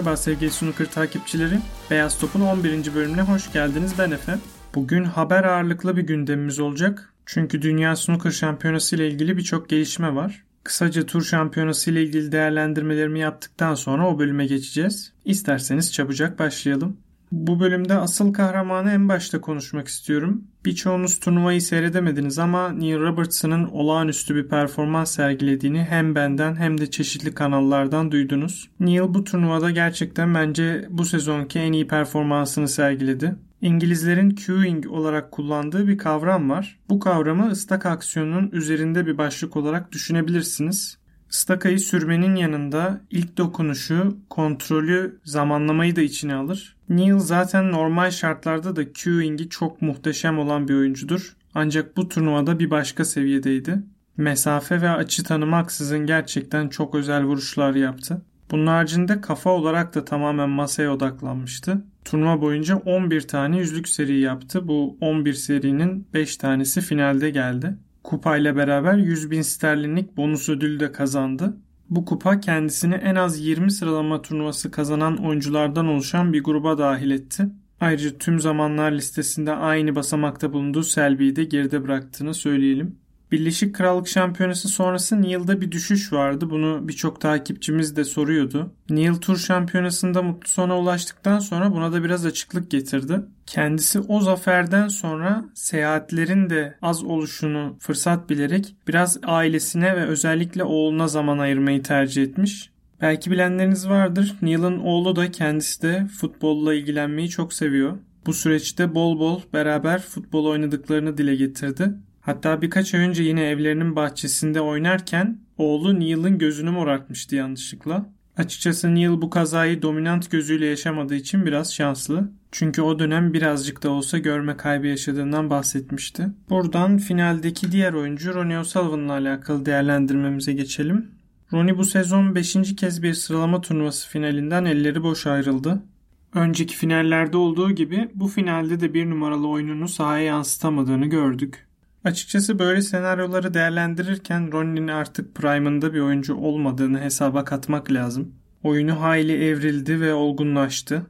Merhaba sevgili snooker takipçileri. Beyaz Top'un 11. bölümüne hoş geldiniz. Ben Efe. Bugün haber ağırlıklı bir gündemimiz olacak. Çünkü Dünya Snooker Şampiyonası ile ilgili birçok gelişme var. Kısaca tur şampiyonası ile ilgili değerlendirmelerimi yaptıktan sonra o bölüme geçeceğiz. İsterseniz çabucak başlayalım. Bu bölümde asıl kahramanı en başta konuşmak istiyorum. Birçoğunuz turnuvayı seyredemediniz ama Neil Robertson'ın olağanüstü bir performans sergilediğini hem benden hem de çeşitli kanallardan duydunuz. Neil bu turnuvada gerçekten bence bu sezonki en iyi performansını sergiledi. İngilizlerin queuing olarak kullandığı bir kavram var. Bu kavramı ıstak aksiyonunun üzerinde bir başlık olarak düşünebilirsiniz. Stakayı sürmenin yanında ilk dokunuşu, kontrolü, zamanlamayı da içine alır. Neil zaten normal şartlarda da queuing'i çok muhteşem olan bir oyuncudur. Ancak bu turnuvada bir başka seviyedeydi. Mesafe ve açı tanımaksızın gerçekten çok özel vuruşlar yaptı. Bunun haricinde kafa olarak da tamamen masaya odaklanmıştı. Turnuva boyunca 11 tane yüzlük seri yaptı. Bu 11 serinin 5 tanesi finalde geldi. Kupayla beraber 100 bin sterlinlik bonus ödülü de kazandı. Bu kupa kendisini en az 20 sıralama turnuvası kazanan oyunculardan oluşan bir gruba dahil etti. Ayrıca tüm zamanlar listesinde aynı basamakta bulunduğu Selby'yi de geride bıraktığını söyleyelim. Birleşik Krallık Şampiyonası sonrası Neil'da bir düşüş vardı. Bunu birçok takipçimiz de soruyordu. Neil Tur Şampiyonası'nda mutlu sona ulaştıktan sonra buna da biraz açıklık getirdi. Kendisi o zaferden sonra seyahatlerin de az oluşunu fırsat bilerek biraz ailesine ve özellikle oğluna zaman ayırmayı tercih etmiş. Belki bilenleriniz vardır. Neil'in oğlu da kendisi de futbolla ilgilenmeyi çok seviyor. Bu süreçte bol bol beraber futbol oynadıklarını dile getirdi. Hatta birkaç ay önce yine evlerinin bahçesinde oynarken oğlu Neil'in gözünü morartmıştı yanlışlıkla. Açıkçası Neil bu kazayı dominant gözüyle yaşamadığı için biraz şanslı. Çünkü o dönem birazcık da olsa görme kaybı yaşadığından bahsetmişti. Buradan finaldeki diğer oyuncu Ronnie O'Sullivan'la alakalı değerlendirmemize geçelim. Ronnie bu sezon 5. kez bir sıralama turnuvası finalinden elleri boş ayrıldı. Önceki finallerde olduğu gibi bu finalde de bir numaralı oyununu sahaya yansıtamadığını gördük. Açıkçası böyle senaryoları değerlendirirken Ronnie'nin artık prime'ında bir oyuncu olmadığını hesaba katmak lazım. Oyunu hayli evrildi ve olgunlaştı.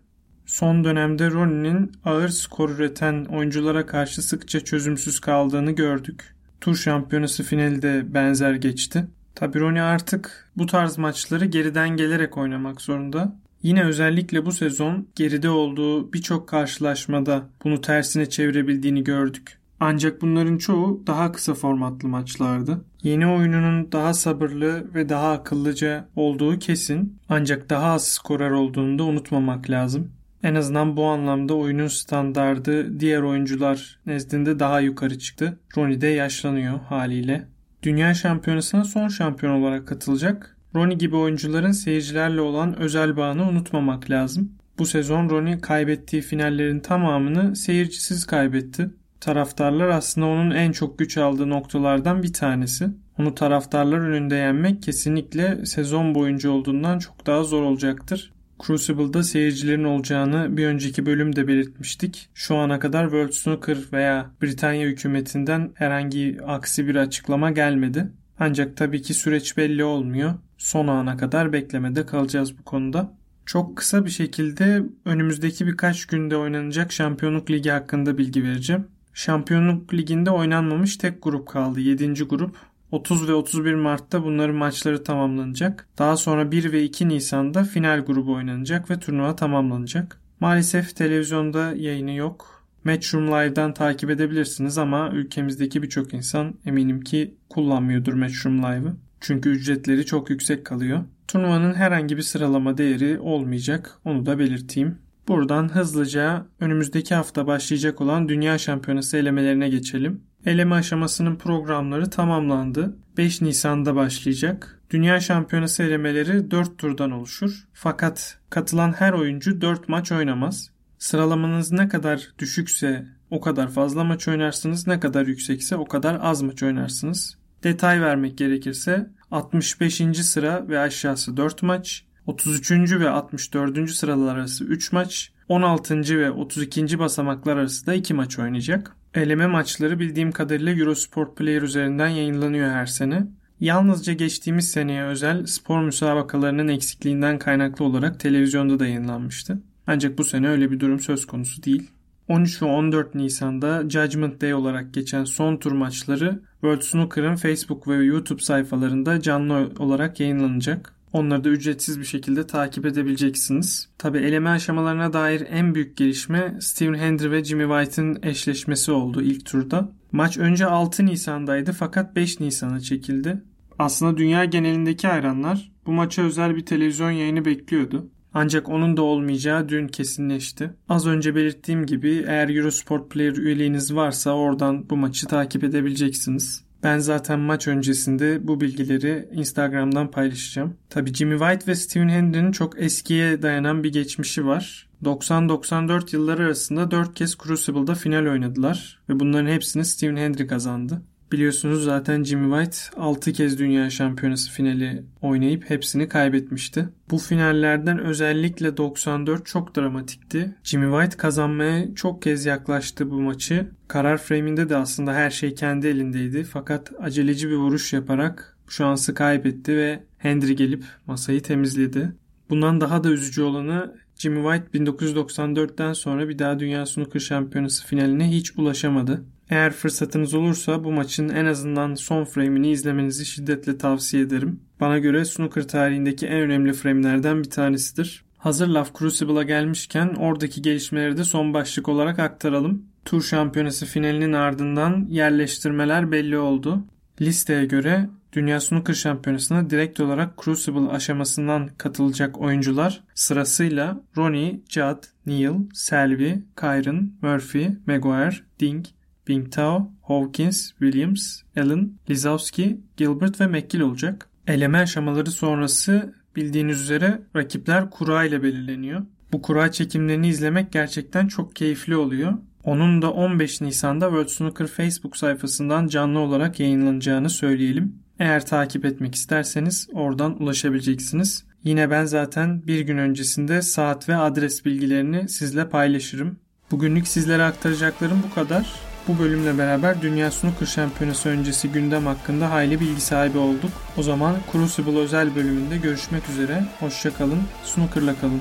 Son dönemde Ronnie'nin ağır skor üreten oyunculara karşı sıkça çözümsüz kaldığını gördük. Tur şampiyonası finali de benzer geçti. Tabi Ronnie artık bu tarz maçları geriden gelerek oynamak zorunda. Yine özellikle bu sezon geride olduğu birçok karşılaşmada bunu tersine çevirebildiğini gördük. Ancak bunların çoğu daha kısa formatlı maçlardı. Yeni oyununun daha sabırlı ve daha akıllıca olduğu kesin ancak daha az skorer olduğunu da unutmamak lazım. En azından bu anlamda oyunun standardı diğer oyuncular nezdinde daha yukarı çıktı. Ronnie de yaşlanıyor haliyle. Dünya şampiyonasına son şampiyon olarak katılacak. Ronnie gibi oyuncuların seyircilerle olan özel bağını unutmamak lazım. Bu sezon Ronnie kaybettiği finallerin tamamını seyircisiz kaybetti. Taraftarlar aslında onun en çok güç aldığı noktalardan bir tanesi. Onu taraftarlar önünde yenmek kesinlikle sezon boyunca olduğundan çok daha zor olacaktır. Crucible'da seyircilerin olacağını bir önceki bölümde belirtmiştik. Şu ana kadar World Snooker veya Britanya hükümetinden herhangi aksi bir açıklama gelmedi. Ancak tabii ki süreç belli olmuyor. Son ana kadar beklemede kalacağız bu konuda. Çok kısa bir şekilde önümüzdeki birkaç günde oynanacak Şampiyonluk Ligi hakkında bilgi vereceğim. Şampiyonluk Ligi'nde oynanmamış tek grup kaldı. 7. grup. 30 ve 31 Mart'ta bunların maçları tamamlanacak. Daha sonra 1 ve 2 Nisan'da final grubu oynanacak ve turnuva tamamlanacak. Maalesef televizyonda yayını yok. Matchroom Live'dan takip edebilirsiniz ama ülkemizdeki birçok insan eminim ki kullanmıyordur Matchroom Live'ı. Çünkü ücretleri çok yüksek kalıyor. Turnuvanın herhangi bir sıralama değeri olmayacak. Onu da belirteyim. Buradan hızlıca önümüzdeki hafta başlayacak olan Dünya Şampiyonası elemelerine geçelim. Eleme aşamasının programları tamamlandı. 5 Nisan'da başlayacak. Dünya Şampiyonası elemeleri 4 turdan oluşur. Fakat katılan her oyuncu 4 maç oynamaz. Sıralamanız ne kadar düşükse o kadar fazla maç oynarsınız, ne kadar yüksekse o kadar az maç oynarsınız. Detay vermek gerekirse 65. sıra ve aşağısı 4 maç, 33. ve 64. sıralar arası 3 maç, 16. ve 32. basamaklar arası da 2 maç oynayacak. Eleme maçları bildiğim kadarıyla Eurosport Player üzerinden yayınlanıyor her sene. Yalnızca geçtiğimiz seneye özel spor müsabakalarının eksikliğinden kaynaklı olarak televizyonda da yayınlanmıştı. Ancak bu sene öyle bir durum söz konusu değil. 13 ve 14 Nisan'da Judgment Day olarak geçen son tur maçları World Snooker'ın Facebook ve YouTube sayfalarında canlı olarak yayınlanacak. Onları da ücretsiz bir şekilde takip edebileceksiniz. Tabi eleme aşamalarına dair en büyük gelişme Steven Hendry ve Jimmy White'ın eşleşmesi oldu ilk turda. Maç önce 6 Nisan'daydı fakat 5 Nisan'a çekildi. Aslında dünya genelindeki hayranlar bu maça özel bir televizyon yayını bekliyordu. Ancak onun da olmayacağı dün kesinleşti. Az önce belirttiğim gibi eğer Eurosport Player üyeliğiniz varsa oradan bu maçı takip edebileceksiniz. Ben zaten maç öncesinde bu bilgileri Instagram'dan paylaşacağım. Tabi Jimmy White ve Steven Hendry'nin çok eskiye dayanan bir geçmişi var. 90-94 yılları arasında 4 kez Crucible'da final oynadılar ve bunların hepsini Steven Hendry kazandı. Biliyorsunuz zaten Jimmy White 6 kez dünya şampiyonası finali oynayıp hepsini kaybetmişti. Bu finallerden özellikle 94 çok dramatikti. Jimmy White kazanmaya çok kez yaklaştı bu maçı. Karar frame'inde de aslında her şey kendi elindeydi. Fakat aceleci bir vuruş yaparak şansı kaybetti ve Hendry gelip masayı temizledi. Bundan daha da üzücü olanı Jimmy White 1994'ten sonra bir daha Dünya Snooker Şampiyonası finaline hiç ulaşamadı. Eğer fırsatınız olursa bu maçın en azından son frame'ini izlemenizi şiddetle tavsiye ederim. Bana göre snooker tarihindeki en önemli frame'lerden bir tanesidir. Hazır laf Crucible'a gelmişken oradaki gelişmeleri de son başlık olarak aktaralım. Tur şampiyonası finalinin ardından yerleştirmeler belli oldu. Listeye göre Dünya Snooker Şampiyonası'na direkt olarak Crucible aşamasından katılacak oyuncular sırasıyla Ronnie, Judd, Neil, Selby, Kyron, Murphy, Maguire, Ding, Bingtao, Hawkins, Williams, Allen, Lizowski, Gilbert ve McGill olacak. Eleme aşamaları sonrası bildiğiniz üzere rakipler kura ile belirleniyor. Bu kura çekimlerini izlemek gerçekten çok keyifli oluyor. Onun da 15 Nisan'da World Snooker Facebook sayfasından canlı olarak yayınlanacağını söyleyelim. Eğer takip etmek isterseniz oradan ulaşabileceksiniz. Yine ben zaten bir gün öncesinde saat ve adres bilgilerini sizle paylaşırım. Bugünlük sizlere aktaracaklarım bu kadar. Bu bölümle beraber Dünya Snooker Şampiyonası öncesi gündem hakkında hayli bilgi sahibi olduk. O zaman Crucible özel bölümünde görüşmek üzere. Hoşçakalın, snookerla kalın.